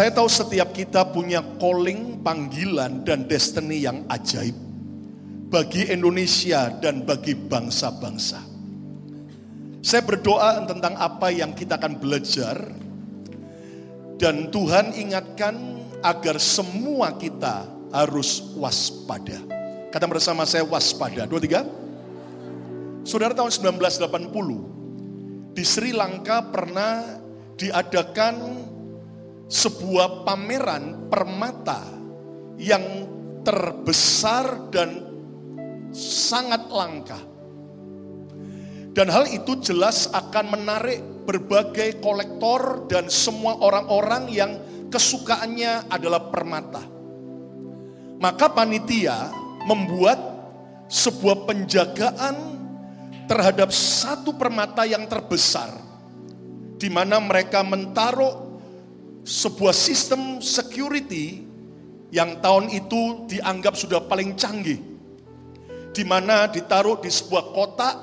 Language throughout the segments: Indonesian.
Saya tahu setiap kita punya calling, panggilan, dan destiny yang ajaib bagi Indonesia dan bagi bangsa-bangsa. Saya berdoa tentang apa yang kita akan belajar, dan Tuhan ingatkan agar semua kita harus waspada. Kata bersama saya waspada. Dua tiga. Saudara tahun 1980 di Sri Lanka pernah diadakan sebuah pameran permata yang terbesar dan sangat langka. Dan hal itu jelas akan menarik berbagai kolektor dan semua orang-orang yang kesukaannya adalah permata. Maka panitia membuat sebuah penjagaan terhadap satu permata yang terbesar di mana mereka menaruh sebuah sistem security yang tahun itu dianggap sudah paling canggih. Di mana ditaruh di sebuah kotak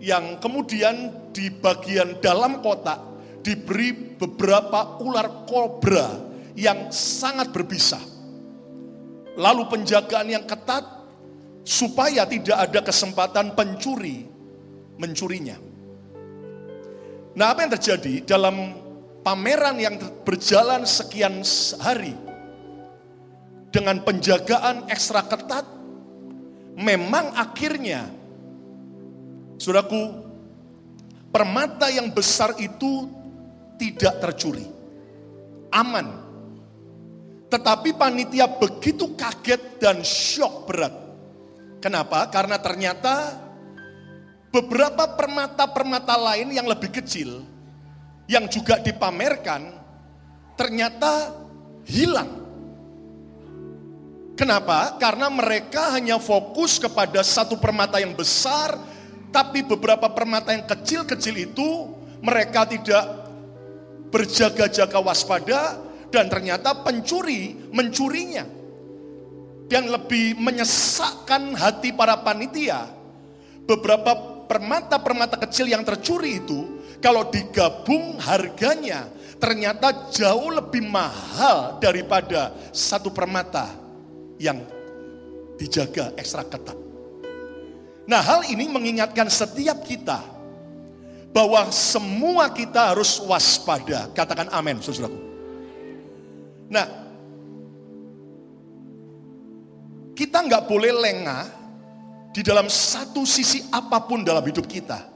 yang kemudian di bagian dalam kotak diberi beberapa ular kobra yang sangat berbisa. Lalu penjagaan yang ketat supaya tidak ada kesempatan pencuri mencurinya. Nah, apa yang terjadi dalam pameran yang berjalan sekian hari dengan penjagaan ekstra ketat, memang akhirnya, saudaraku, permata yang besar itu tidak tercuri, aman. Tetapi panitia begitu kaget dan shock berat. Kenapa? Karena ternyata beberapa permata-permata lain yang lebih kecil yang juga dipamerkan ternyata hilang. Kenapa? Karena mereka hanya fokus kepada satu permata yang besar, tapi beberapa permata yang kecil-kecil itu mereka tidak berjaga-jaga waspada dan ternyata pencuri mencurinya. Yang lebih menyesakkan hati para panitia, beberapa permata-permata kecil yang tercuri itu kalau digabung harganya ternyata jauh lebih mahal daripada satu permata yang dijaga ekstra ketat. Nah hal ini mengingatkan setiap kita bahwa semua kita harus waspada. Katakan amin, saudaraku. Nah, kita nggak boleh lengah di dalam satu sisi apa pun dalam hidup kita.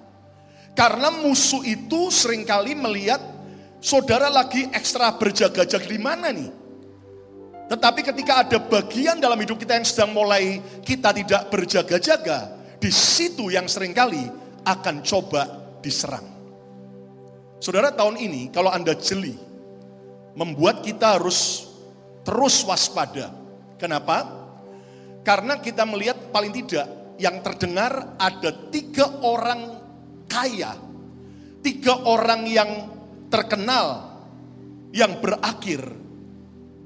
Karena musuh itu sering kali melihat saudara lagi ekstra berjaga-jaga di mana nih. Tetapi ketika ada bagian dalam hidup kita yang sedang mulai kita tidak berjaga-jaga, di situ yang sering kali akan coba diserang. Saudara tahun ini kalau Anda jeli, membuat kita harus terus waspada. Kenapa? Karena kita melihat paling tidak yang terdengar ada tiga orang kaya, tiga orang yang terkenal yang berakhir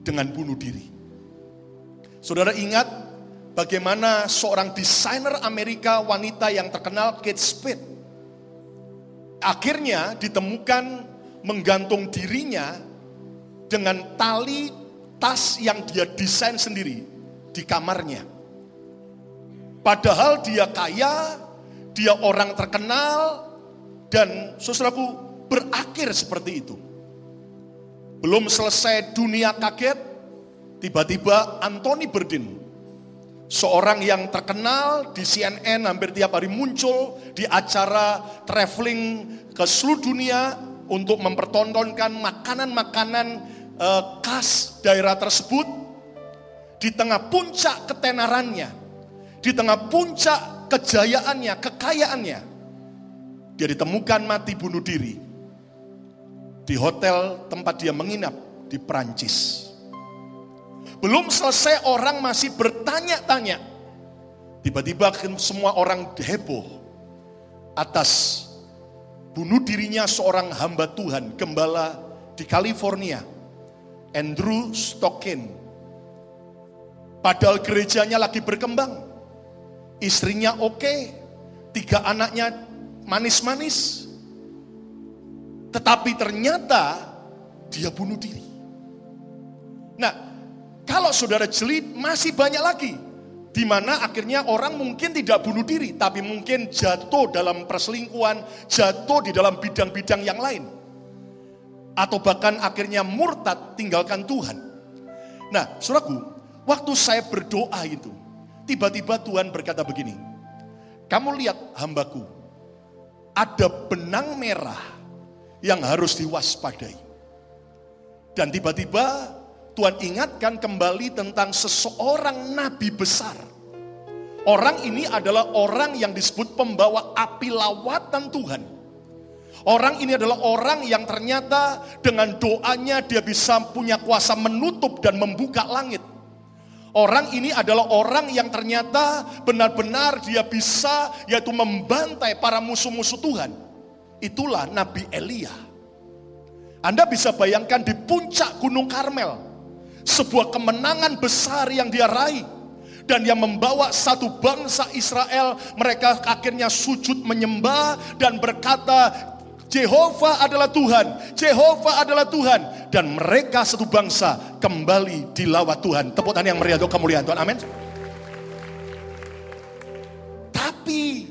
dengan bunuh diri. Saudara ingat bagaimana seorang desainer Amerika wanita yang terkenal Kate Spade akhirnya ditemukan menggantung dirinya dengan tali tas yang dia desain sendiri di kamarnya. Padahal dia kaya, dia orang terkenal, dan saudaraku berakhir seperti itu. Belum selesai dunia kaget, tiba-tiba Anthony Berdin, seorang yang terkenal di CNN hampir tiap hari muncul di acara traveling ke seluruh dunia untuk mempertontonkan makanan-makanan eh, khas daerah tersebut di tengah puncak ketenarannya, di tengah puncak kejayaannya, kekayaannya. Dia ditemukan mati bunuh diri di hotel tempat dia menginap di Prancis. Belum selesai orang masih bertanya-tanya. Tiba-tiba semua orang heboh atas bunuh dirinya seorang hamba Tuhan, gembala di California, Andrew Stockin. Padahal gerejanya lagi berkembang istrinya oke, tiga anaknya manis-manis. Tetapi ternyata dia bunuh diri. Nah, kalau saudara jeli masih banyak lagi. Di mana akhirnya orang mungkin tidak bunuh diri, tapi mungkin jatuh dalam perselingkuhan, jatuh di dalam bidang-bidang yang lain. Atau bahkan akhirnya murtad tinggalkan Tuhan. Nah, suraku, waktu saya berdoa itu, tiba-tiba Tuhan berkata begini, kamu lihat hambaku, ada benang merah yang harus diwaspadai. Dan tiba-tiba Tuhan ingatkan kembali tentang seseorang nabi besar. Orang ini adalah orang yang disebut pembawa api lawatan Tuhan. Orang ini adalah orang yang ternyata dengan doanya dia bisa punya kuasa menutup dan membuka langit. Orang ini adalah orang yang ternyata benar-benar dia bisa yaitu membantai para musuh-musuh Tuhan. Itulah Nabi Elia. Anda bisa bayangkan di puncak Gunung Karmel, sebuah kemenangan besar yang dia raih dan yang membawa satu bangsa Israel mereka akhirnya sujud menyembah dan berkata Jehova adalah Tuhan, Jehova adalah Tuhan. Dan mereka satu bangsa kembali dilawat Tuhan. Tepuk tangan yang meriah untuk kemuliaan Tuhan, amin. Tapi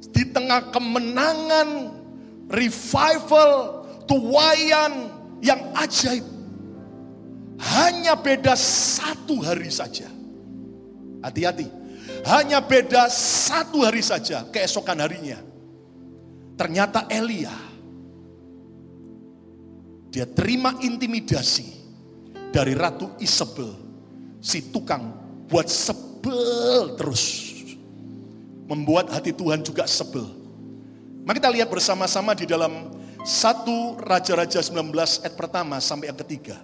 di tengah kemenangan, revival, tuayan yang ajaib. Hanya beda satu hari saja. Hati-hati. Hanya beda satu hari saja keesokan harinya Ternyata Elia dia terima intimidasi dari Ratu Isabel, si tukang buat sebel terus. Membuat hati Tuhan juga sebel. Mari kita lihat bersama-sama di dalam satu Raja-Raja 19 ayat pertama sampai yang ketiga.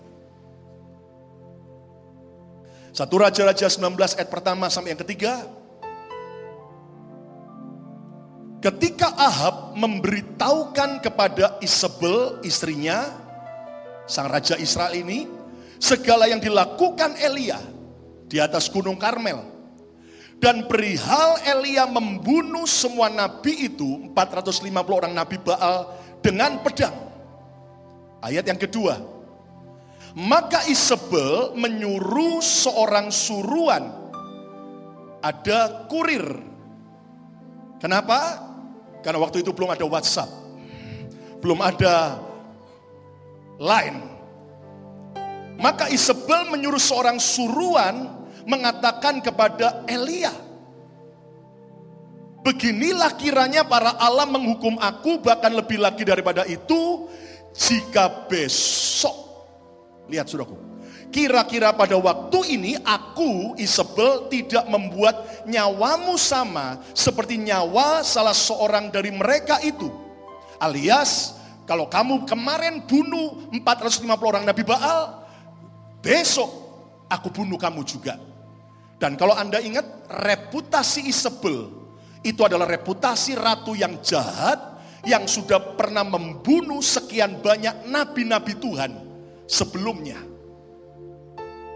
Satu Raja-Raja 19 ayat pertama sampai yang ketiga. Ketika Ahab memberitahukan kepada Isabel istrinya, sang raja Israel ini, segala yang dilakukan Elia di atas gunung Karmel. Dan perihal Elia membunuh semua nabi itu, 450 orang nabi Baal dengan pedang. Ayat yang kedua, maka Isabel menyuruh seorang suruhan, ada kurir. Kenapa? Karena waktu itu belum ada WhatsApp. Belum ada Line. Maka Isabel menyuruh seorang suruhan mengatakan kepada Elia, Beginilah kiranya para Allah menghukum aku bahkan lebih lagi daripada itu jika besok. Lihat suraku. Kira-kira pada waktu ini aku Isabel tidak membuat nyawamu sama seperti nyawa salah seorang dari mereka itu. Alias kalau kamu kemarin bunuh 450 orang Nabi Baal, besok aku bunuh kamu juga. Dan kalau Anda ingat reputasi Isabel itu adalah reputasi ratu yang jahat yang sudah pernah membunuh sekian banyak nabi-nabi Tuhan sebelumnya.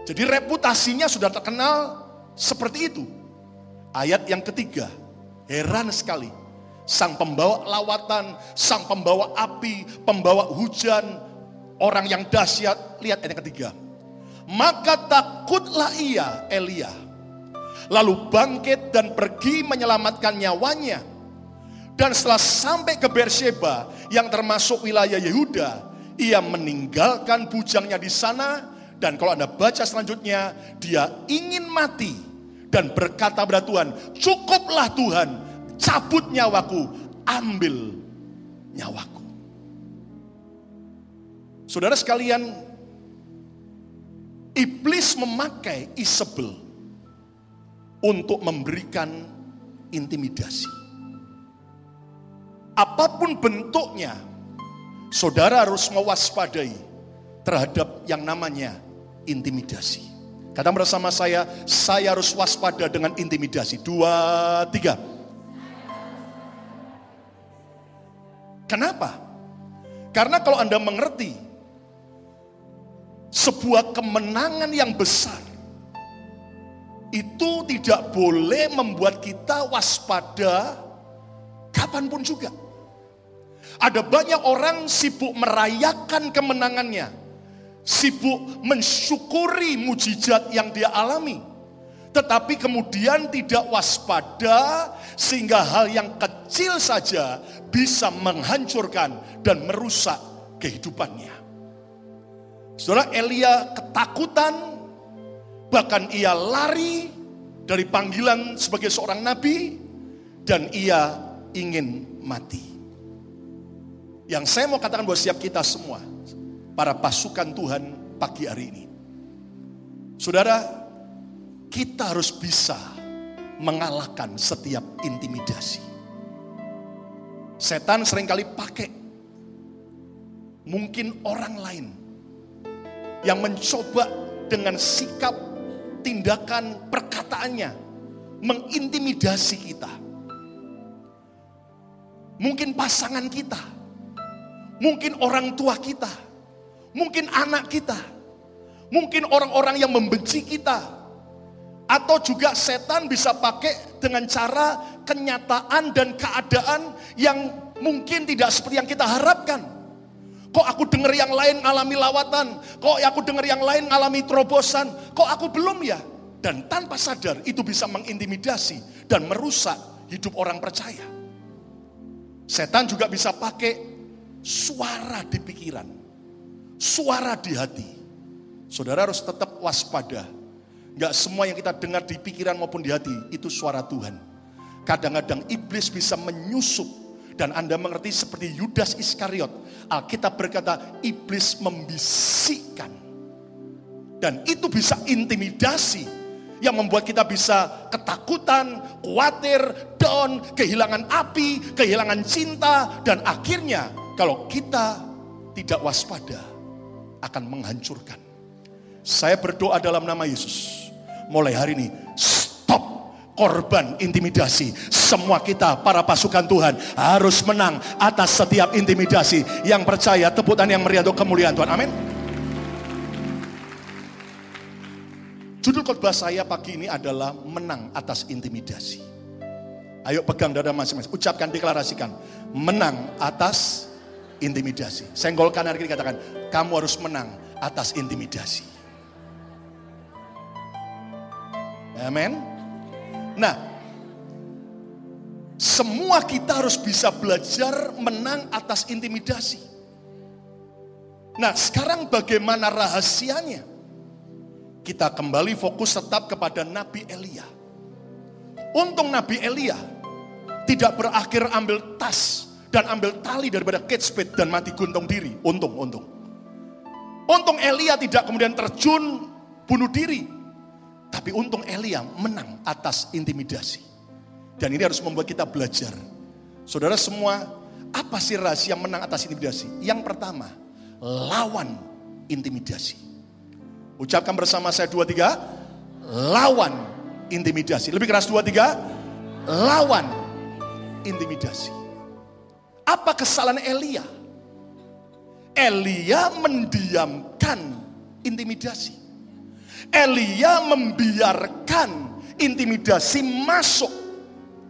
Jadi reputasinya sudah terkenal seperti itu. Ayat yang ketiga, heran sekali. Sang pembawa lawatan, sang pembawa api, pembawa hujan, orang yang dahsyat. Lihat ayat yang ketiga. Maka takutlah ia, Elia. Lalu bangkit dan pergi menyelamatkan nyawanya. Dan setelah sampai ke Beersheba yang termasuk wilayah Yehuda, ia meninggalkan bujangnya di sana dan kalau Anda baca selanjutnya, dia ingin mati dan berkata pada Tuhan, cukuplah Tuhan, cabut nyawaku, ambil nyawaku. Saudara sekalian, iblis memakai Isabel untuk memberikan intimidasi. Apa pun bentuknya, saudara harus mewaspadai terhadap yang namanya intimidasi. Kata bersama saya, saya harus waspada dengan intimidasi. Dua, tiga. Kenapa? Karena kalau Anda mengerti sebuah kemenangan yang besar itu tidak boleh membuat kita waspada kapan pun juga. Ada banyak orang sibuk merayakan kemenangannya, sibuk mensyukuri mujizat yang dia alami. Tetapi kemudian tidak waspada sehingga hal yang kecil saja bisa menghancurkan dan merusak kehidupannya. Saudara Elia ketakutan, bahkan ia lari dari panggilan sebagai seorang nabi dan ia ingin mati. Yang saya mau katakan buat siap kita semua, para pasukan Tuhan pagi hari ini. Saudara, kita harus bisa mengalahkan setiap intimidasi. Setan sering kali pakai mungkin orang lain yang mencoba dengan sikap, tindakan, perkataannya mengintimidasi kita. Mungkin pasangan kita, mungkin orang tua kita, mungkin anak kita, mungkin orang-orang yang membenci kita, atau juga setan bisa pakai dengan cara kenyataan dan keadaan yang mungkin tidak seperti yang kita harapkan. Kok aku dengar yang lain alami lawatan? Kok aku dengar yang lain alami terobosan? Kok aku belum ya? Dan tanpa sadar itu bisa mengintimidasi dan merusak hidup orang percaya. Setan juga bisa pakai suara di pikiran, suara di hati. Saudara harus tetap waspada Gak semua yang kita dengar di pikiran maupun di hati itu suara Tuhan. Kadang-kadang iblis bisa menyusup dan Anda mengerti seperti Yudas Iskariot. Alkitab berkata iblis membisikkan. Dan itu bisa intimidasi yang membuat kita bisa ketakutan, khawatir, down, kehilangan api, kehilangan cinta dan akhirnya kalau kita tidak waspada akan menghancurkan. Saya berdoa dalam nama Yesus mulai hari ini stop korban intimidasi. Semua kita para pasukan Tuhan harus menang atas setiap intimidasi. Yang percaya tepuk tangan yang meriah untuk kemuliaan Tuhan. Amin. Judul khotbah saya pagi ini adalah menang atas intimidasi. Ayo pegang dada masing-masing, ucapkan deklarasikan, menang atas intimidasi. Senggol kanan kiri katakan, kamu harus menang atas intimidasi. Amin. Nah, semua kita harus bisa belajar menang atas intimidasi. Nah, sekarang bagaimana rahasianya? Kita kembali fokus tetap kepada Nabi Elia. Untung Nabi Elia tidak berakhir ambil tas dan ambil tali daripada Kate dan mati guntung diri. Untung, untung. Untung Elia tidak kemudian terjun bunuh diri. Tapi untung Elia menang atas intimidasi. Dan ini harus membuat kita belajar. Saudara semua, apa sih rahasia menang atas intimidasi? Yang pertama, lawan intimidasi. Ucapkan bersama saya dua tiga, lawan intimidasi. Lebih keras dua tiga, lawan intimidasi. Apa kesalahan Elia? Elia mendiamkan intimidasi. Elia membiarkan intimidasi masuk.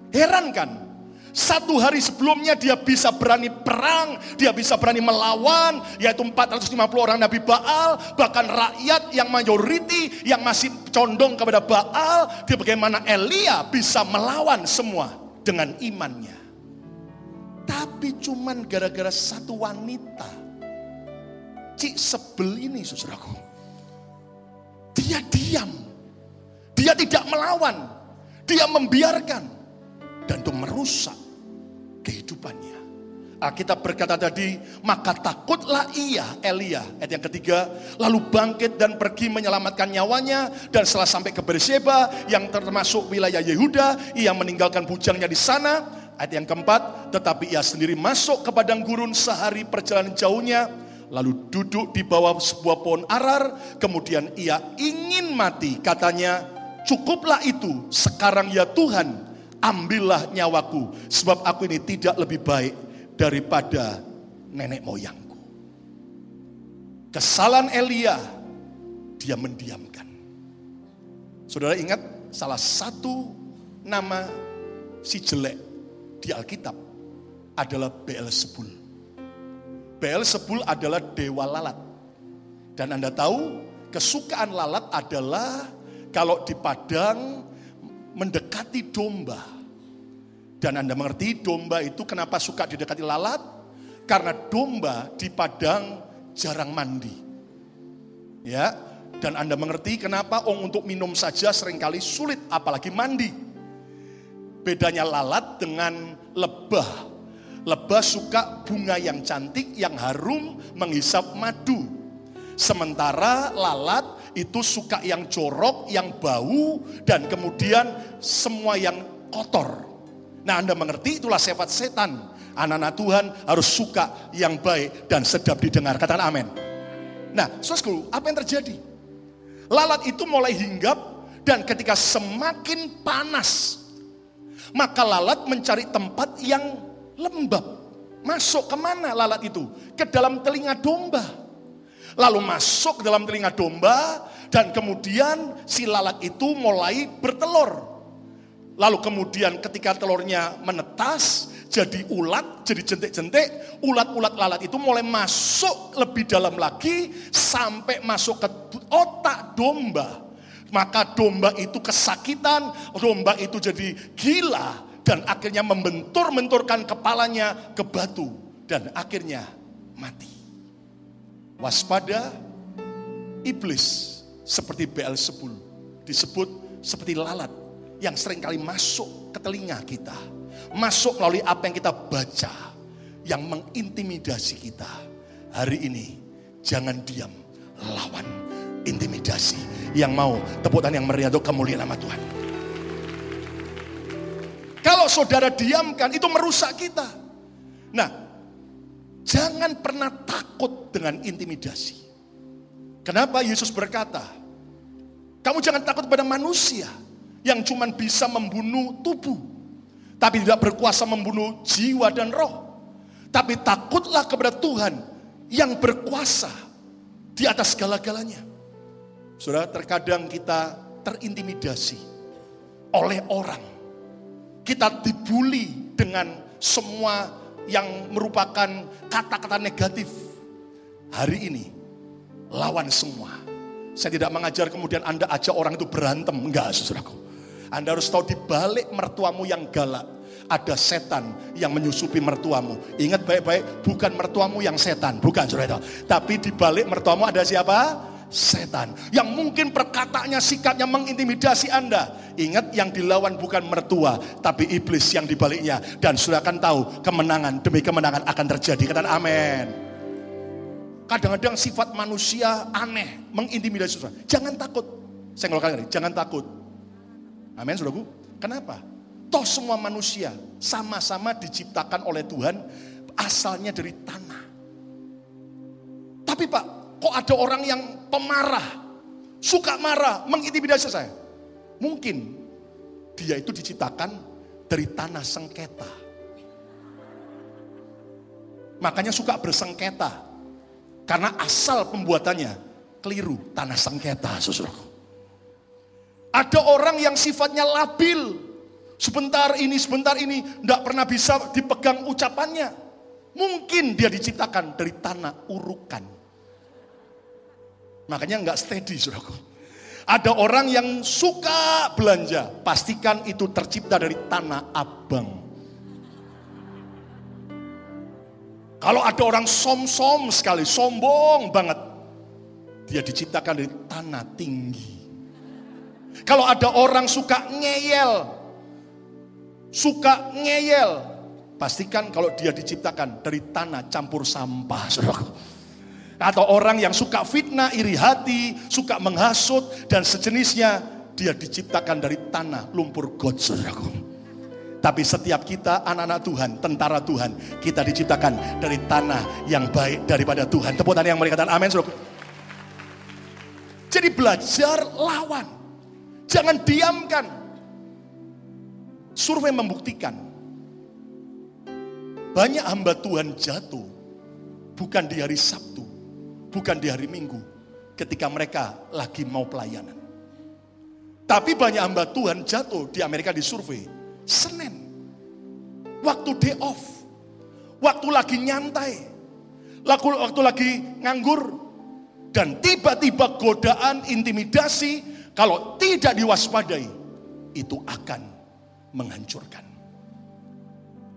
Heran kan? Satu hari sebelumnya dia bisa berani perang, dia bisa berani melawan, yaitu 450 orang Nabi Baal, bahkan rakyat yang mayoriti yang masih condong kepada Baal, dia bagaimana Elia bisa melawan semua dengan imannya. Tapi cuman gara-gara satu wanita, cik sebel ini saudaraku. Dia diam. Dia tidak melawan. Dia membiarkan. Dan itu merusak kehidupannya. Alkitab berkata tadi, maka takutlah ia, Elia, ayat yang ketiga, lalu bangkit dan pergi menyelamatkan nyawanya, dan setelah sampai ke Berseba, yang termasuk wilayah Yehuda, ia meninggalkan bujangnya di sana, ayat yang keempat, tetapi ia sendiri masuk ke padang gurun sehari perjalanan jauhnya, lalu duduk di bawah sebuah pohon arar, kemudian ia ingin mati, katanya, cukuplah itu, sekarang ya Tuhan, ambillah nyawaku, sebab aku ini tidak lebih baik daripada nenek moyangku. Kesalahan Elia, dia mendiamkan. Saudara ingat salah satu nama si jelek di Alkitab adalah Beelzebul. Beelzebul adalah dewa lalat. Dan Anda tahu, kesukaan lalat adalah kalau di padang mendekati domba. Dan Anda mengerti domba itu kenapa suka didekati lalat? Karena domba di padang jarang mandi. Ya, dan Anda mengerti kenapa ong untuk minum saja sering kali sulit apalagi mandi. Bedanya lalat dengan lebah. Lebah suka bunga yang cantik, yang harum, menghisap madu. Sementara lalat itu suka yang jorok, yang bau, dan kemudian semua yang kotor. Nah Anda mengerti itulah sifat setan. Anak-anak Tuhan harus suka yang baik dan sedap didengar. Katakan amin. Nah, saudaraku, apa yang terjadi? Lalat itu mulai hinggap dan ketika semakin panas, maka lalat mencari tempat yang lembab. Masuk ke mana lalat itu? Ke dalam telinga domba. Lalu masuk ke dalam telinga domba dan kemudian si lalat itu mulai bertelur. Lalu kemudian ketika telurnya menetas, jadi ulat, jadi jentik-jentik, ulat-ulat lalat itu mulai masuk lebih dalam lagi sampai masuk ke otak domba. Maka domba itu kesakitan, domba itu jadi gila dan akhirnya membentur-benturkan kepalanya ke batu dan akhirnya mati. Waspada iblis seperti Beelzebul disebut seperti lalat yang sering kali masuk ke telinga kita masuk melalui apa yang kita baca yang mengintimidasi kita. Hari ini jangan diam, lawan intimidasi yang mau tepukan yang meriah untuk kemuliaan nama Tuhan. Kalau saudara diamkan itu merusak kita. Nah, jangan pernah takut dengan intimidasi. Kenapa Yesus berkata, kamu jangan takut pada manusia yang cuma bisa membunuh tubuh tapi tidak berkuasa membunuh jiwa dan roh. Tapi takutlah kepada Tuhan yang berkuasa di atas segala-galanya. Saudara, terkadang kita terintimidasi oleh orang. Kita dibully dengan semua yang merupakan kata-kata negatif. Hari ini, lawan semua. Saya tidak mengajar kemudian Anda ajak orang itu berantem. Enggak, saudaraku. Anda harus tahu di balik mertuamu yang galak, ada setan yang menyusupi mertuamu. Ingat baik-baik, bukan mertuamu yang setan, bukan saudara. Tapi di balik mertuamu ada siapa? Setan. Yang mungkin perkataannya, sikapnya mengintimidasi Anda. Ingat yang dilawan bukan mertua, tapi iblis yang dibaliknya. Dan sudah akan tahu kemenangan demi kemenangan akan terjadi. Kata amin. Kadang-kadang sifat manusia aneh, mengintimidasi susah. Jangan takut. Saya ngolokkan ini, jangan takut Amin, saudaraku. Kenapa? Toh semua manusia sama-sama diciptakan oleh Tuhan asalnya dari tanah. Tapi Pak, kok ada orang yang pemarah, suka marah, mengintimidasi saya? Mungkin dia itu diciptakan dari tanah sengketa. Makanya suka bersengketa. Karena asal pembuatannya keliru, tanah sengketa, saudaraku. Ada orang yang sifatnya labil. Sebentar ini, sebentar ini, tidak pernah bisa dipegang ucapannya. Mungkin dia diciptakan dari tanah urukan. Makanya nggak steady, saudaraku. Ada orang yang suka belanja, pastikan itu tercipta dari tanah abang. Kalau ada orang som-som sekali, sombong banget, dia diciptakan dari tanah tinggi. Kalau ada orang suka ngeyel, suka ngeyel, pastikan kalau dia diciptakan dari tanah campur sampah, saudara. Atau orang yang suka fitnah, iri hati, suka menghasut dan sejenisnya, dia diciptakan dari tanah lumpur got, saudaraku. Tapi setiap kita anak-anak Tuhan, tentara Tuhan, kita diciptakan dari tanah yang baik daripada Tuhan. Tepuk tangan yang mereka amin, saudaraku. Jadi belajar lawan. Jangan diamkan. Survei membuktikan banyak hamba Tuhan jatuh bukan di hari Sabtu, bukan di hari Minggu ketika mereka lagi mau pelayanan. Tapi banyak hamba Tuhan jatuh di Amerika di survei Senin. Waktu day off. Waktu lagi nyantai. Waktu, waktu lagi nganggur. Dan tiba-tiba godaan, intimidasi, kalau tidak diwaspadai, itu akan menghancurkan.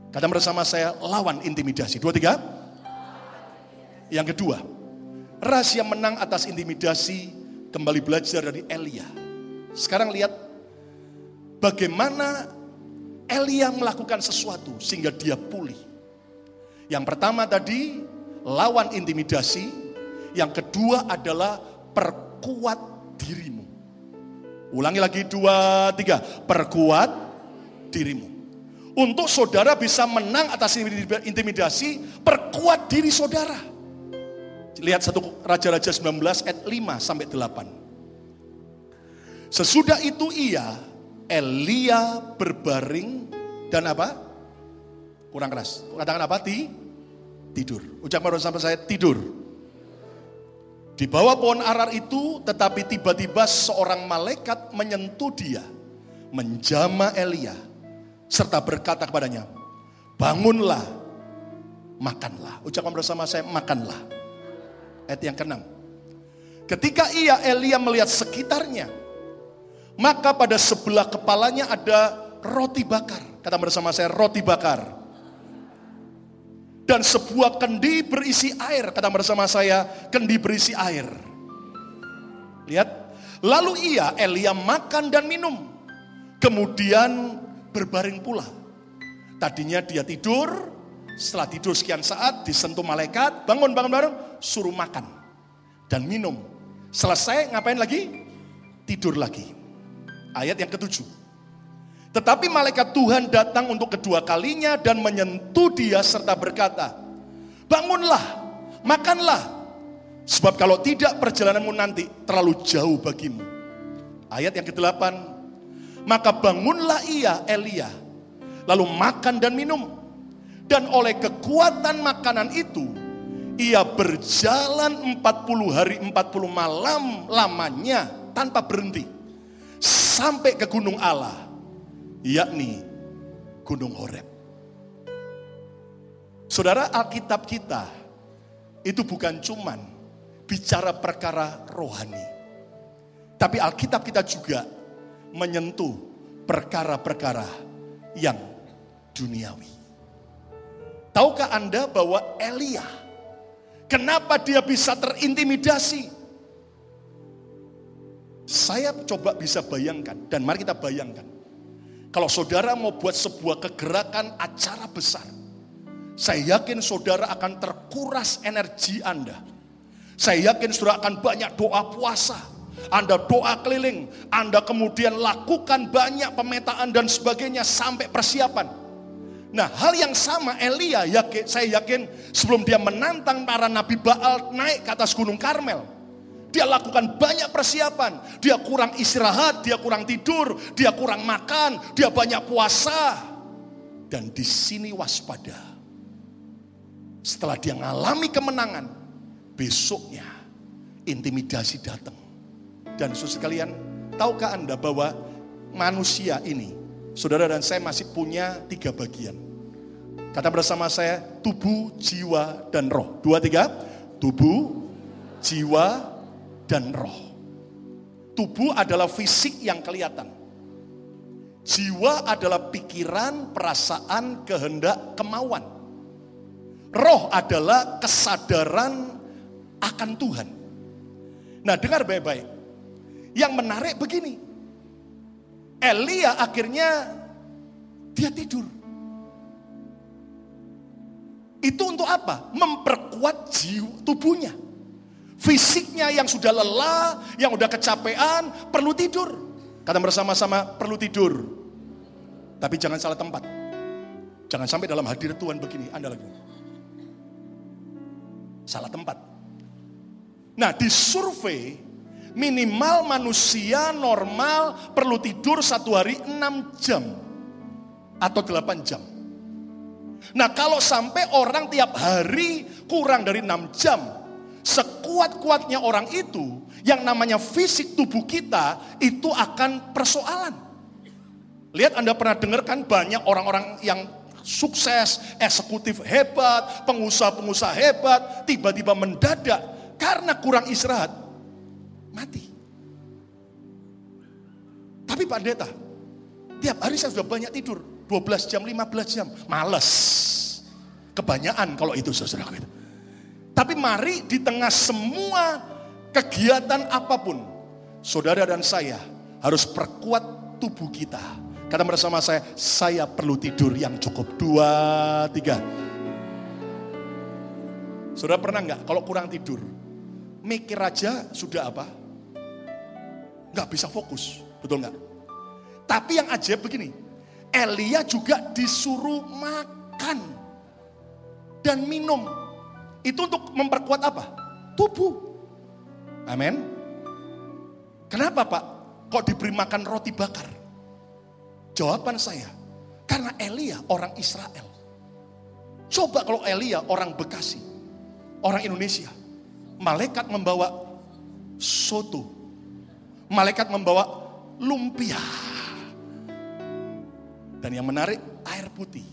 Kata bersama saya, lawan intimidasi. Dua, tiga. Yang kedua, rahasia menang atas intimidasi kembali belajar dari Elia. Sekarang lihat bagaimana Elia melakukan sesuatu sehingga dia pulih. Yang pertama tadi lawan intimidasi, yang kedua adalah perkuat dirimu. Ulangi lagi dua, tiga. Perkuat dirimu. Untuk saudara bisa menang atas intimidasi, perkuat diri saudara. Lihat satu Raja-Raja 19 ayat 5 sampai 8. Sesudah itu ia Elia berbaring dan apa? Kurang keras. Katakan apa? Ti? Tidur. Ucapkan sama saya tidur. Di bawah pohon arar itu tetapi tiba-tiba seorang malaikat menyentuh dia. Menjama Elia. Serta berkata kepadanya. Bangunlah. Makanlah. Ucapkan bersama saya makanlah. Ayat yang keenam. Ketika ia Elia melihat sekitarnya maka pada sebelah kepalanya ada roti bakar. Kata bersama saya roti bakar. Dan sebuah kendi berisi air. Kata bersama saya kendi berisi air. Lihat. Lalu ia Elia makan dan minum. Kemudian berbaring pula. Tadinya dia tidur. Setelah tidur sekian saat disentuh malaikat. Bangun, bangun, bangun. Suruh makan. Dan minum. Selesai ngapain lagi? Tidur lagi. Ayat yang ketujuh. Tetapi malaikat Tuhan datang untuk kedua kalinya dan menyentuh dia serta berkata, Bangunlah, makanlah. Sebab kalau tidak perjalananmu nanti terlalu jauh bagimu. Ayat yang ke-8. Maka bangunlah ia Elia. Lalu makan dan minum. Dan oleh kekuatan makanan itu, ia berjalan 40 hari 40 malam lamanya tanpa berhenti sampai ke gunung Allah, yakni Gunung Horeb. Saudara Alkitab kita itu bukan cuman bicara perkara rohani. Tapi Alkitab kita juga menyentuh perkara-perkara yang duniawi. Tahukah Anda bahwa Elia, kenapa dia bisa terintimidasi? Saya coba bisa bayangkan, dan mari kita bayangkan. Kalau saudara mau buat sebuah kegerakan acara besar, saya yakin saudara akan terkuras energi Anda. Saya yakin saudara akan banyak doa puasa, Anda doa keliling, Anda kemudian lakukan banyak pemetaan dan sebagainya sampai persiapan. Nah hal yang sama Elia, yakin, saya yakin sebelum dia menantang para nabi Baal naik ke atas gunung Karmel. Dia lakukan banyak persiapan. Dia kurang istirahat, dia kurang tidur, dia kurang makan, dia banyak puasa. Dan di sini waspada. Setelah dia mengalami kemenangan, besoknya intimidasi datang. Dan saudara sekalian, tahukah Anda bahwa manusia ini, saudara dan saya masih punya tiga bagian. Kata bersama saya, tubuh, jiwa, dan roh. Dua, tiga. Tubuh, jiwa, dan roh. Tubuh adalah fisik yang kelihatan. Jiwa adalah pikiran, perasaan, kehendak, kemauan. Roh adalah kesadaran akan Tuhan. Nah, dengar baik-baik. Yang menarik begini. Elia akhirnya dia tidur. Itu untuk apa? Memperkuat jiwa tubuhnya. Fisiknya yang sudah lelah, yang sudah kecapean, perlu tidur. Kata bersama-sama, perlu tidur. Tapi jangan salah tempat. Jangan sampai dalam hadir Tuhan begini, Anda lagi. Salah tempat. Nah, di survei minimal manusia normal perlu tidur satu hari 6 jam atau 8 jam. Nah kalau sampai orang tiap hari kurang dari 6 jam, sekuat-kuatnya orang itu, yang namanya fisik tubuh kita, itu akan persoalan. Lihat Anda pernah dengar kan banyak orang-orang yang sukses, eksekutif hebat, pengusaha-pengusaha hebat, tiba-tiba mendadak karena kurang istirahat, mati. Tapi Pak Pendeta, tiap hari saya sudah banyak tidur. 12 jam, 15 jam. Males. Kebanyakan kalau itu saudara itu. Tapi mari di tengah semua kegiatan apa pun, saudara dan saya harus perkuat tubuh kita. Kata bersama saya, saya perlu tidur yang cukup. Dua, tiga. Saudara pernah nggak kalau kurang tidur, mikir aja sudah apa? Nggak bisa fokus, betul nggak? Tapi yang ajaib begini, Elia juga disuruh makan dan minum. Itu untuk memperkuat apa? Tubuh. Amin. Kenapa Pak? Kok diberi makan roti bakar? Jawaban saya, karena Elia orang Israel. Coba kalau Elia orang Bekasi, orang Indonesia. Malaikat membawa soto. Malaikat membawa lumpia dan yang menarik, air putih.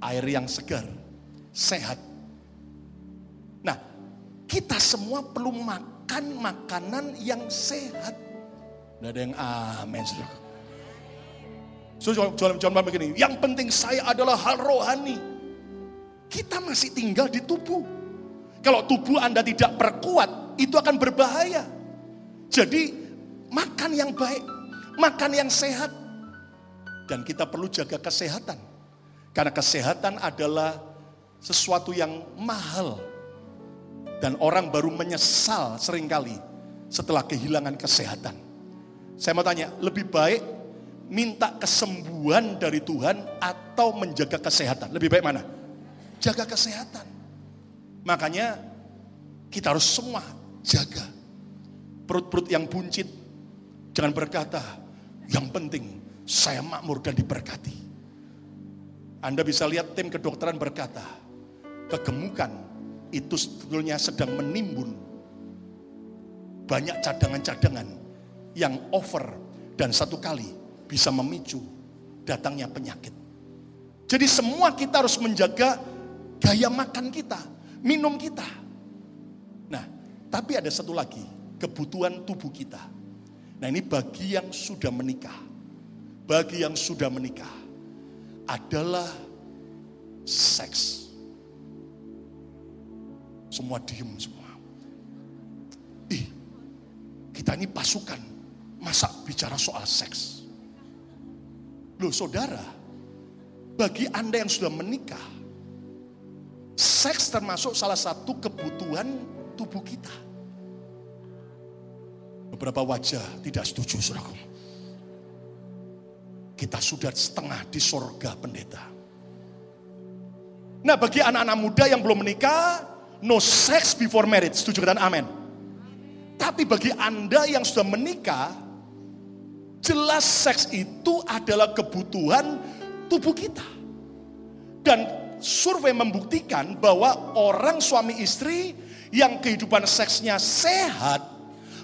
Air yang segar, sehat. Nah, kita semua perlu makan makanan yang sehat. Tidak ada yang amin. So, jualan jualan begini, yang penting saya adalah hal rohani. Kita masih tinggal di tubuh. Kalau tubuh Anda tidak perkuat, itu akan berbahaya. Jadi, makan yang baik, makan yang sehat, dan kita perlu jaga kesehatan. Karena kesehatan adalah sesuatu yang mahal. Dan orang baru menyesal sering kali setelah kehilangan kesehatan. Saya mau tanya, lebih baik minta kesembuhan dari Tuhan atau menjaga kesehatan? Lebih baik mana? Jaga kesehatan. Makanya kita harus semua jaga. Perut-perut yang buncit, jangan berkata, yang penting saya makmur dan diberkati. Anda bisa lihat tim kedokteran berkata, kegemukan itu sebetulnya sedang menimbun banyak cadangan-cadangan yang over dan satu kali bisa memicu datangnya penyakit. Jadi semua kita harus menjaga gaya makan kita, minum kita. Nah, tapi ada satu lagi, kebutuhan tubuh kita. Nah ini bagi yang sudah menikah bagi yang sudah menikah adalah seks. Semua diem semua. Ih, kita ini pasukan. Masa bicara soal seks? Loh saudara, bagi Anda yang sudah menikah, seks termasuk salah satu kebutuhan tubuh kita. Beberapa wajah tidak setuju, saudaraku kita sudah setengah di sorga pendeta. Nah bagi anak-anak muda yang belum menikah, no sex before marriage. Setuju dan amin. Tapi bagi anda yang sudah menikah, jelas seks itu adalah kebutuhan tubuh kita. Dan survei membuktikan bahwa orang suami istri yang kehidupan seksnya sehat,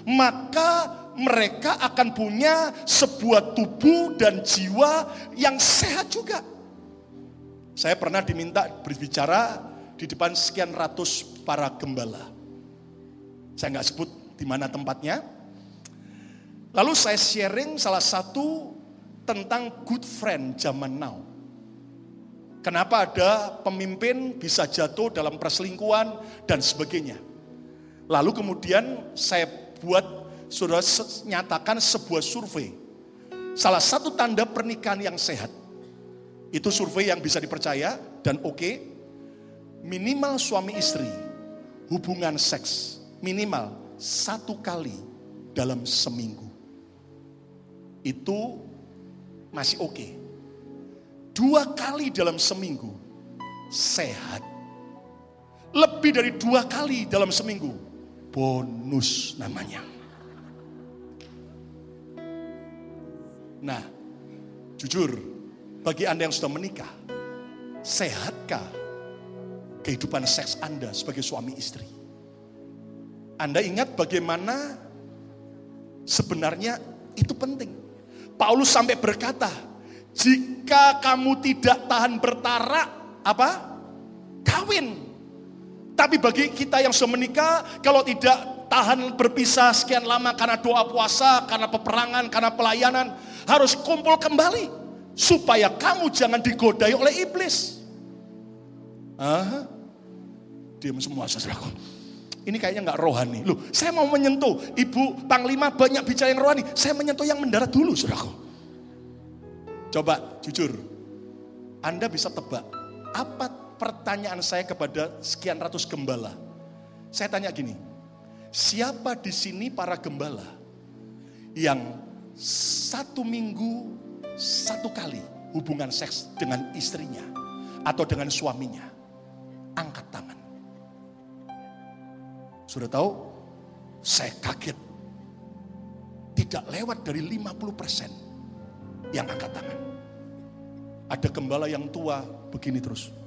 maka mereka akan punya sebuah tubuh dan jiwa yang sehat juga. Saya pernah diminta berbicara di depan sekian ratus para gembala. Saya nggak sebut di mana tempatnya. Lalu saya sharing salah satu tentang good friend zaman now. Kenapa ada pemimpin bisa jatuh dalam perselingkuhan dan sebagainya. Lalu kemudian saya buat sudah nyatakan sebuah survei. Salah satu tanda pernikahan yang sehat. Itu survei yang bisa dipercaya dan oke. Minimal suami istri hubungan seks minimal satu kali dalam seminggu. Itu masih oke. Dua kali dalam seminggu sehat. Lebih dari dua kali dalam seminggu bonus namanya. Nah, jujur, bagi Anda yang sudah menikah, sehatkah kehidupan seks Anda sebagai suami istri? Anda ingat bagaimana sebenarnya itu penting. Paulus sampai berkata, jika kamu tidak tahan bertarak, apa? Kawin. Tapi bagi kita yang sudah menikah, kalau tidak tahan berpisah sekian lama karena doa puasa, karena peperangan, karena pelayanan, harus kumpul kembali supaya kamu jangan digodai oleh iblis. Ah, diam semua saudaraku. Ini kayaknya nggak rohani. Loh, saya mau menyentuh Ibu Panglima banyak bicara yang rohani. Saya menyentuh yang mendarat dulu, saudaraku. Coba jujur, Anda bisa tebak apa pertanyaan saya kepada sekian ratus gembala? Saya tanya gini, siapa di sini para gembala yang satu minggu satu kali hubungan seks dengan istrinya atau dengan suaminya? Angkat tangan. Sudah tahu? Saya kaget. Tidak lewat dari 50% yang angkat tangan. Ada gembala yang tua begini terus.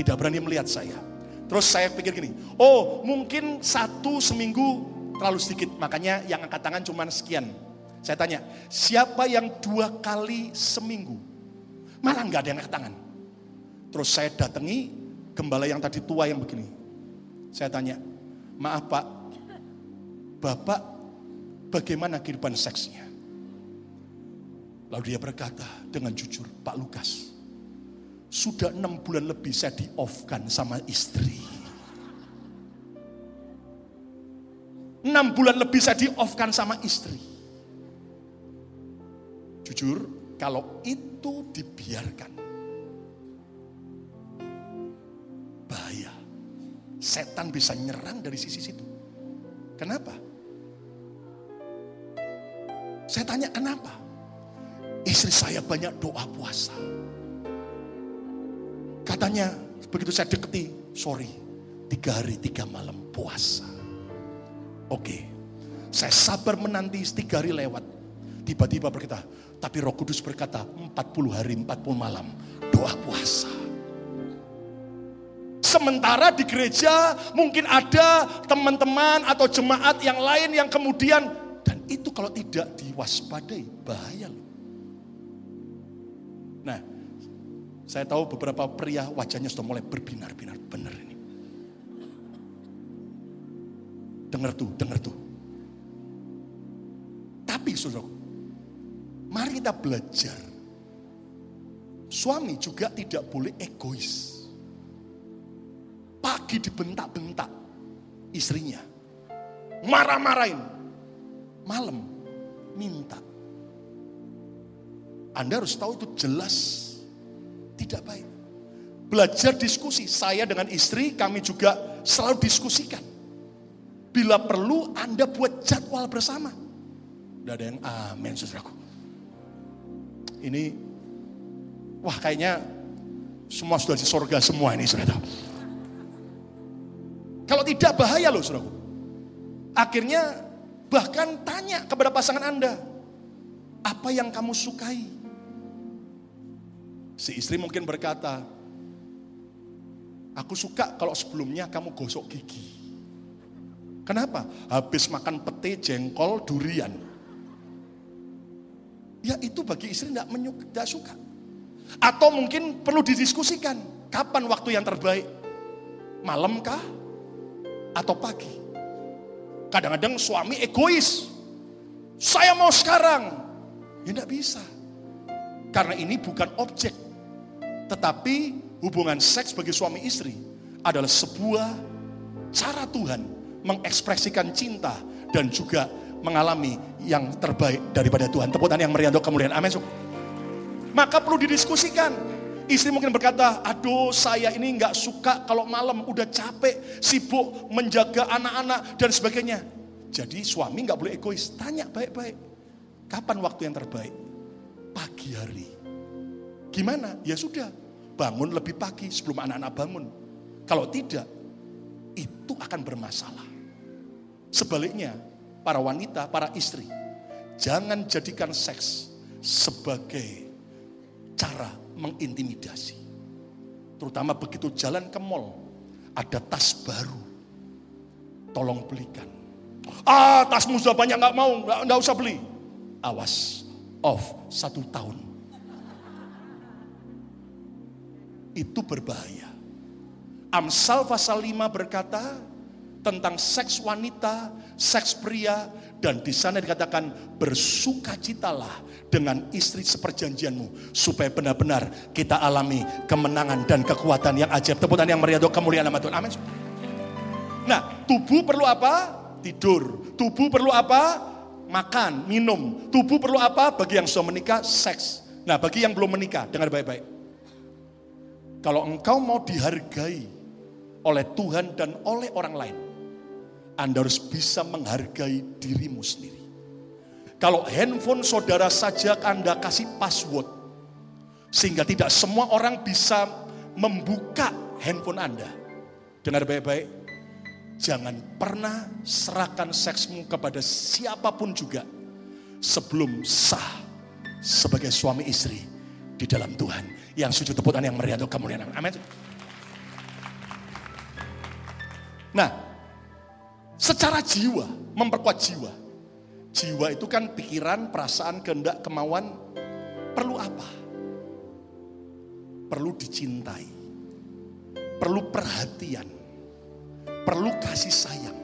Tidak berani melihat saya. Terus saya pikir gini, oh mungkin satu seminggu terlalu sedikit. Makanya yang angkat tangan cuma sekian. Saya tanya, siapa yang dua kali seminggu? Malah nggak ada yang angkat tangan. Terus saya datangi gembala yang tadi tua yang begini. Saya tanya, maaf pak, bapak bagaimana kehidupan seksnya? Lalu dia berkata dengan jujur, Pak Lukas, sudah enam bulan lebih saya di off-kan sama istri. Enam bulan lebih saya di off-kan sama istri. Jujur, kalau itu dibiarkan, bahaya. Setan bisa nyerang dari sisi situ. Kenapa? Saya tanya kenapa? Istri saya banyak doa puasa. Katanya begitu saya deketi, sorry, tiga hari tiga malam puasa. Oke, saya sabar menanti tiga hari lewat. Tiba-tiba berkata, tapi roh kudus berkata 40 hari 40 malam doa puasa. Sementara di gereja mungkin ada teman-teman atau jemaat yang lain yang kemudian dan itu kalau tidak diwaspadai bahaya loh. Nah, saya tahu beberapa pria wajahnya sudah mulai berbinar-binar benar ini. Dengar tuh, dengar tuh. Tapi saudara, mari kita belajar. Suami juga tidak boleh egois. Pagi dibentak-bentak istrinya. Marah-marahin. Malam minta. Anda harus tahu itu jelas tidak baik. Belajar diskusi. Saya dengan istri kami juga selalu diskusikan. Bila perlu Anda buat jadwal bersama. Tidak ada yang amin saudaraku. Ini wah kayaknya semua sudah di sorga semua ini saudara. Kalau tidak bahaya loh saudara. Akhirnya bahkan tanya kepada pasangan Anda. Apa yang kamu sukai? Si istri mungkin berkata, Aku suka kalau sebelumnya kamu gosok gigi. Kenapa? Habis makan pete, jengkol, durian. Ya itu bagi istri tidak, tidak suka. Atau mungkin perlu didiskusikan. Kapan waktu yang terbaik? Malam kah? atau pagi. Kadang-kadang suami egois. Saya mau sekarang. Ya tidak bisa. Karena ini bukan objek. Tetapi hubungan seks bagi suami istri adalah sebuah cara Tuhan mengekspresikan cinta dan juga mengalami yang terbaik daripada Tuhan. Tepuk tangan yang meriah untuk kemuliaan. Amin. Maka perlu didiskusikan Istri mungkin berkata, aduh saya ini nggak suka kalau malam udah capek, sibuk menjaga anak-anak dan sebagainya. Jadi suami nggak boleh egois, tanya baik-baik. Kapan waktu yang terbaik? Pagi hari. Gimana? Ya sudah, bangun lebih pagi sebelum anak-anak bangun. Kalau tidak, itu akan bermasalah. Sebaliknya, para wanita, para istri, jangan jadikan seks sebagai cara mengintimidasi. Terutama begitu jalan ke mall, ada tas baru. Tolong belikan. Ah, tasmu sudah banyak nggak mau, nggak, usah beli. Awas, off satu tahun. Itu berbahaya. Amsal pasal 5 berkata tentang seks wanita, seks pria, dan di sana dikatakan bersukacitalah dengan istri seperjanjianmu supaya benar-benar kita alami kemenangan dan kekuatan yang ajaib. Teputan yang meriah kemuliaan nama Tuhan. Amin. Nah, tubuh perlu apa? Tidur. Tubuh perlu apa? Makan, minum. Tubuh perlu apa? Bagi yang sudah menikah, seks. Nah, bagi yang belum menikah, dengar baik-baik. Kalau engkau mau dihargai oleh Tuhan dan oleh orang lain. Anda harus bisa menghargai dirimu sendiri. Kalau handphone saudara saja Anda kasih password, sehingga tidak semua orang bisa membuka handphone Anda. Dengar baik-baik, jangan pernah serahkan seksmu kepada siapa pun juga sebelum sah sebagai suami istri di dalam Tuhan. Yang sujud tepukan yang meriah kemuliaan. Amin. Nah, secara jiwa, memperkuat jiwa. Jiwa itu kan pikiran, perasaan, kehendak, kemauan. Perlu apa? Perlu dicintai. Perlu perhatian. Perlu kasih sayang.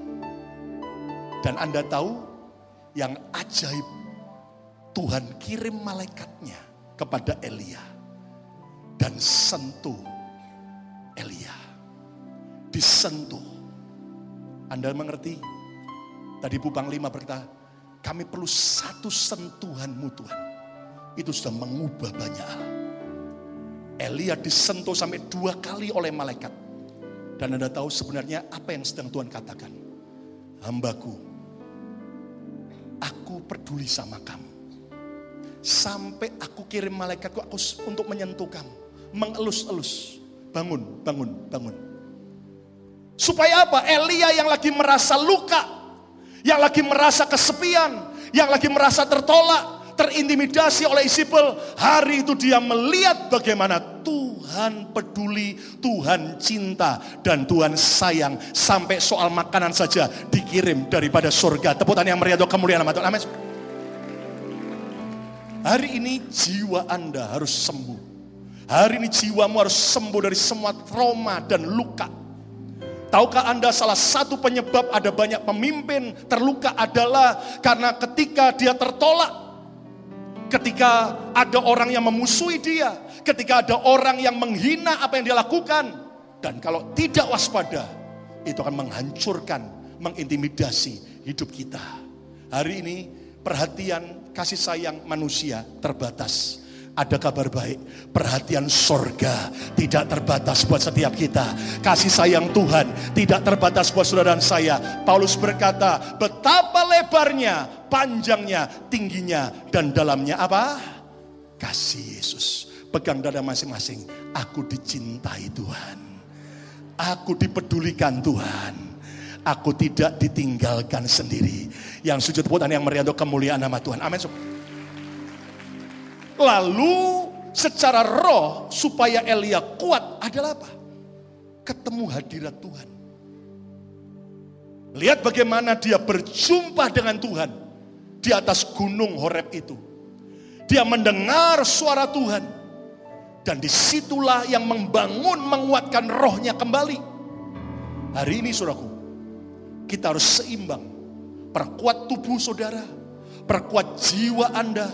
Dan Anda tahu yang ajaib Tuhan kirim malaikatnya kepada Elia dan sentuh Elia. Disentuh anda mengerti? Tadi Bu Panglima berkata, kami perlu satu sentuhanmu Tuhan. Itu sudah mengubah banyak hal. Elia disentuh sampai dua kali oleh malaikat. Dan Anda tahu sebenarnya apa yang sedang Tuhan katakan. Hambaku, aku peduli sama kamu. Sampai aku kirim malaikatku aku untuk menyentuh kamu. Mengelus-elus. Bangun, bangun, bangun. Supaya apa? Elia yang lagi merasa luka, yang lagi merasa kesepian, yang lagi merasa tertolak, terintimidasi oleh Isipel. Hari itu dia melihat bagaimana Tuhan peduli, Tuhan cinta, dan Tuhan sayang. Sampai soal makanan saja dikirim daripada surga. Teputan yang meriah kemuliaan nama. Amin. Hari ini jiwa Anda harus sembuh. Hari ini jiwamu harus sembuh dari semua trauma dan luka Tahukah Anda salah satu penyebab ada banyak pemimpin terluka adalah karena ketika dia tertolak. Ketika ada orang yang memusuhi dia, ketika ada orang yang menghina apa yang dia lakukan. Dan kalau tidak waspada, itu akan menghancurkan, mengintimidasi hidup kita. Hari ini perhatian kasih sayang manusia terbatas ada kabar baik. Perhatian sorga tidak terbatas buat setiap kita. Kasih sayang Tuhan tidak terbatas buat saudara dan saya. Paulus berkata, betapa lebarnya, panjangnya, tingginya, dan dalamnya apa? Kasih Yesus. Pegang dada masing-masing. Aku dicintai Tuhan. Aku dipedulikan Tuhan. Aku tidak ditinggalkan sendiri. Yang sujud putan yang meriah kemuliaan nama Tuhan. Amin. Lalu secara roh supaya Elia kuat adalah apa? Ketemu hadirat Tuhan. Lihat bagaimana dia berjumpa dengan Tuhan di atas gunung Horeb itu. Dia mendengar suara Tuhan. Dan di situlah yang membangun, menguatkan rohnya kembali. Hari ini suraku, kita harus seimbang. Perkuat tubuh saudara, perkuat jiwa Anda,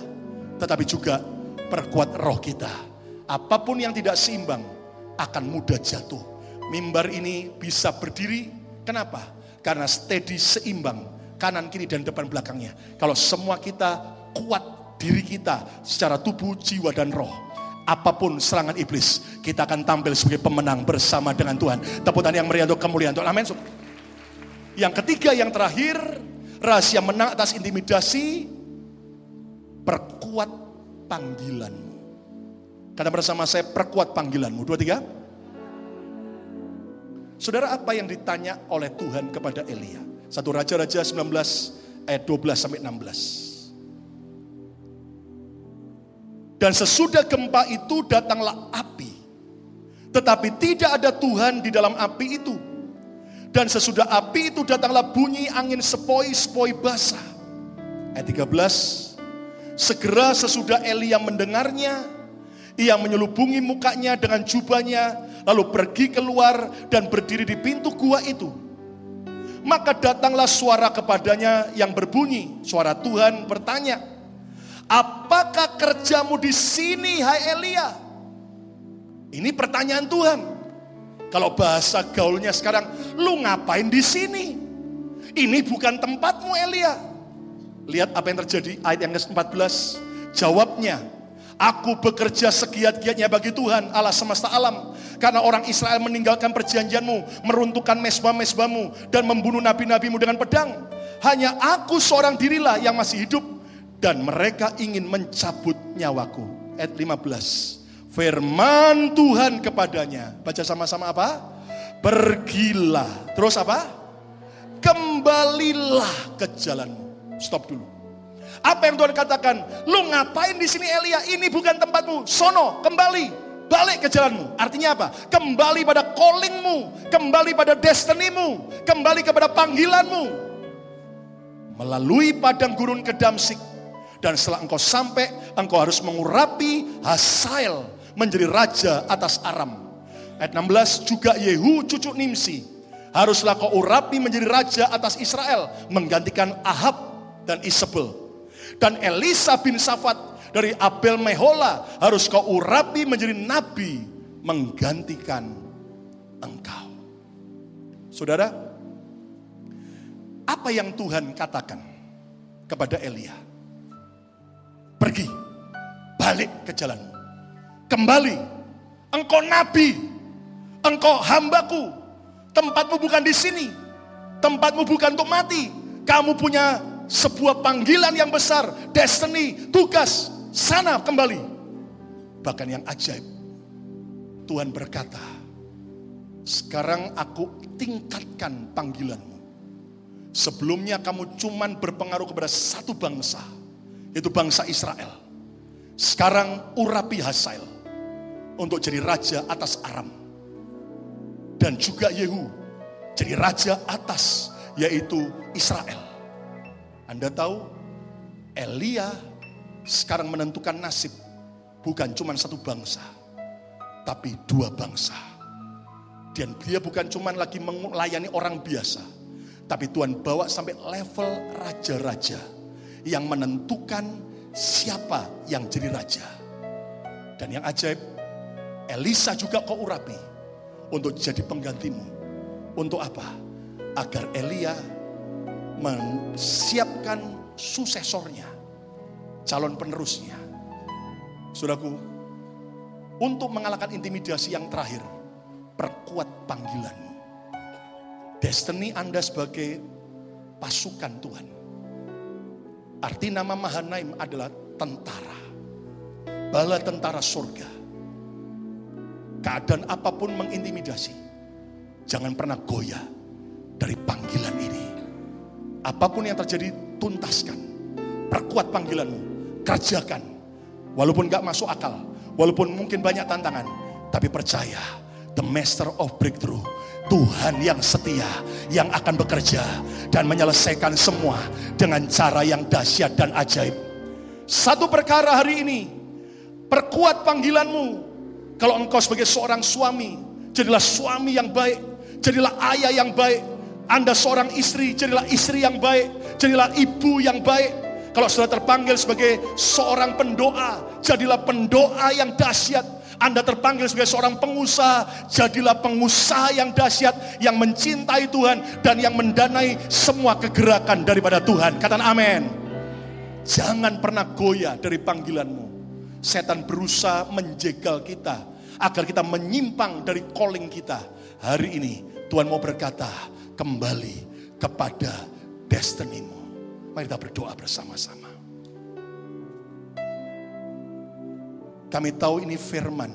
tetapi juga perkuat roh kita. Apa pun yang tidak seimbang akan mudah jatuh. Mimbar ini bisa berdiri, kenapa? Karena steady seimbang, kanan kiri dan depan belakangnya. Kalau semua kita kuat diri kita secara tubuh, jiwa dan roh. Apa pun serangan iblis, kita akan tampil sebagai pemenang bersama dengan Tuhan. Teputan yang meriah untuk kemuliaan Tuhan. Amin. Yang ketiga, yang terakhir, rahasia menang atas intimidasi, perkuat panggilanmu. Kata bersama saya, perkuat panggilanmu. Dua, tiga. Saudara, apa yang ditanya oleh Tuhan kepada Elia? Satu Raja-Raja 19 ayat 12 sampai 16. Dan sesudah gempa itu datanglah api. Tetapi tidak ada Tuhan di dalam api itu. Dan sesudah api itu datanglah bunyi angin sepoi-sepoi basah. Ayat 13. Segera sesudah Elia mendengarnya, Ia menyelubungi mukanya dengan jubahnya, lalu pergi keluar dan berdiri di pintu gua itu. Maka datanglah suara kepadanya yang berbunyi, suara Tuhan bertanya, Apakah kerjamu di sini, hai Elia? Ini pertanyaan Tuhan. Kalau bahasa gaulnya sekarang, lu ngapain di sini? Ini bukan tempatmu Elia. Lihat apa yang terjadi ayat yang ke-14. Jawabnya, Aku bekerja segiat-giatnya bagi Tuhan Allah semesta alam. Karena orang Israel meninggalkan perjanjianmu, meruntuhkan mesbah-mesbahmu, dan membunuh nabi-nabimu dengan pedang. Hanya aku seorang dirilah yang masih hidup. Dan mereka ingin mencabut nyawaku. Ayat 15. Firman Tuhan kepadanya. Baca sama-sama apa? Pergilah. Terus apa? Kembalilah ke jalanmu. Stop dulu. Apa yang Tuhan katakan? Lu ngapain di sini Elia? Ini bukan tempatmu. Sono, kembali. Balik ke jalanmu. Artinya apa? Kembali pada callingmu. Kembali pada destinimu. Kembali kepada panggilanmu. Melalui padang gurun ke Damsik. Dan setelah engkau sampai, engkau harus mengurapi Hasael menjadi raja atas Aram. Ayat 16, juga Yehu cucu Nimsi. Haruslah kau urapi menjadi raja atas Israel. Menggantikan Ahab dan Isabel dan Elisa bin Safat dari Abel Mehola harus kau urapi menjadi nabi menggantikan engkau. Saudara, apa yang Tuhan katakan kepada Elia? Pergi, balik ke jalanmu. Kembali, engkau nabi, engkau hambaku. Tempatmu bukan di sini, tempatmu bukan untuk mati. Kamu punya sebuah panggilan yang besar, destiny, tugas, sana kembali. Bahkan yang ajaib, Tuhan berkata, sekarang aku tingkatkan panggilanmu. Sebelumnya kamu cuman berpengaruh kepada satu bangsa, yaitu bangsa Israel. Sekarang urapi Hasael untuk jadi raja atas Aram. Dan juga Yehu jadi raja atas yaitu Israel. Anda tahu, Elia sekarang menentukan nasib bukan cuma satu bangsa, tapi dua bangsa. Dan dia bukan cuma lagi melayani orang biasa, tapi Tuhan bawa sampai level raja-raja yang menentukan siapa yang jadi raja. Dan yang ajaib, Elisa juga kau urapi untuk jadi penggantimu. Untuk apa? Agar Elia menyiapkan susesornya, calon penerusnya. Saudaraku, untuk mengalahkan intimidasi yang terakhir, perkuat panggilanmu. Destiny Anda sebagai pasukan Tuhan. Arti nama Mahanaim adalah tentara. Bala tentara surga. Keadaan apa pun mengintimidasi. Jangan pernah goyah dari panggilan ini. Apa pun yang terjadi, tuntaskan. Perkuat panggilanmu. Kerjakan. Walaupun gak masuk akal. Walaupun mungkin banyak tantangan. Tapi percaya, the master of breakthrough. Tuhan yang setia, yang akan bekerja dan menyelesaikan semua dengan cara yang dahsyat dan ajaib. Satu perkara hari ini, perkuat panggilanmu. Kalau engkau sebagai seorang suami, jadilah suami yang baik, jadilah ayah yang baik, anda seorang istri, jadilah istri yang baik, jadilah ibu yang baik. Kalau sudah terpanggil sebagai seorang pendoa, jadilah pendoa yang dahsyat. Anda terpanggil sebagai seorang pengusaha, jadilah pengusaha yang dahsyat, yang mencintai Tuhan dan yang mendanai semua kegerakan daripada Tuhan. Katakan amin. Jangan pernah goyah dari panggilanmu. Setan berusaha menjegal kita agar kita menyimpang dari calling kita. Hari ini Tuhan mau berkata, kembali kepada destinimu. Mari kita berdoa bersama-sama. Kami tahu ini firman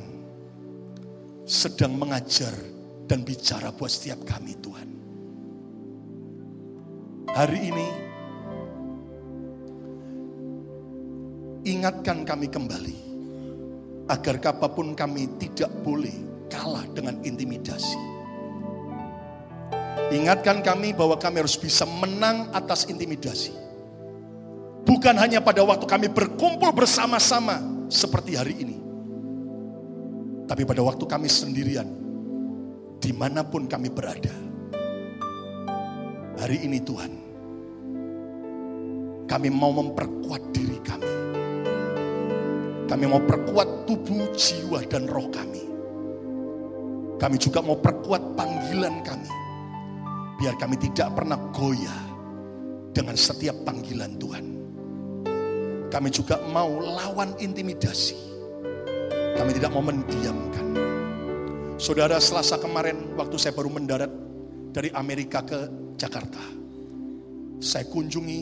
sedang mengajar dan bicara buat setiap kami Tuhan. Hari ini ingatkan kami kembali agar apa pun kami tidak boleh kalah dengan intimidasi Ingatkan kami bahwa kami harus bisa menang atas intimidasi. Bukan hanya pada waktu kami berkumpul bersama-sama seperti hari ini. Tapi pada waktu kami sendirian, di mana pun kami berada, hari ini Tuhan, kami mau memperkuat diri kami. Kami mau perkuat tubuh, jiwa, dan roh kami. Kami juga mau perkuat panggilan kami. Biar kami tidak pernah goyah dengan setiap panggilan Tuhan. Kami juga mau lawan intimidasi. Kami tidak mau mendiamkan. Saudara, selasa kemarin waktu saya baru mendarat dari Amerika ke Jakarta. Saya kunjungi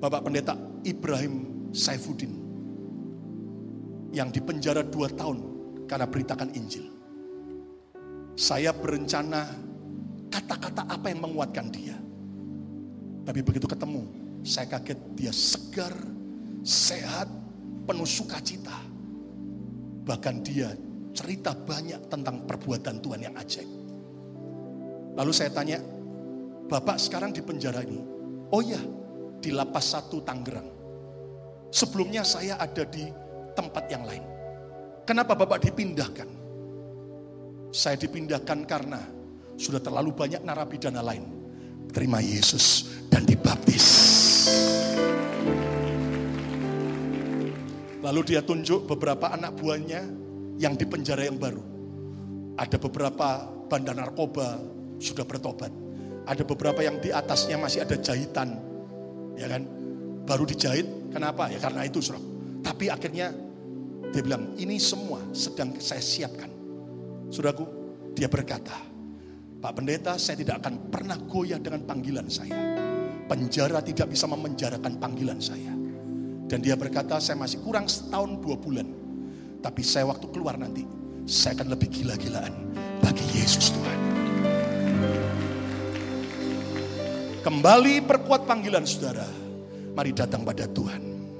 Bapak Pendeta Ibrahim Saifuddin yang dipenjara dua tahun karena beritakan Injil. Saya berencana kata-kata apa yang menguatkan dia. Tapi begitu ketemu, saya kaget dia segar, sehat, penuh sukacita. Bahkan dia cerita banyak tentang perbuatan Tuhan yang ajaib. Lalu saya tanya, Bapak sekarang di penjara ini? Oh ya, di lapas satu Tangerang. Sebelumnya saya ada di tempat yang lain. Kenapa Bapak dipindahkan? Saya dipindahkan karena sudah terlalu banyak narapidana lain. Terima Yesus dan dibaptis. Lalu dia tunjuk beberapa anak buahnya yang di penjara yang baru. Ada beberapa bandar narkoba sudah bertobat. Ada beberapa yang di atasnya masih ada jahitan. Ya kan? Baru dijahit. Kenapa? Ya karena itu, Saudara. Tapi akhirnya dia bilang, ini semua sedang saya siapkan. Saudaraku, dia berkata, Pak Pendeta, saya tidak akan pernah goyah dengan panggilan saya. Penjara tidak bisa memenjarakan panggilan saya. Dan dia berkata, saya masih kurang setahun dua bulan. Tapi saya waktu keluar nanti, saya akan lebih gila-gilaan bagi Yesus Tuhan. Kembali perkuat panggilan saudara. Mari datang pada Tuhan.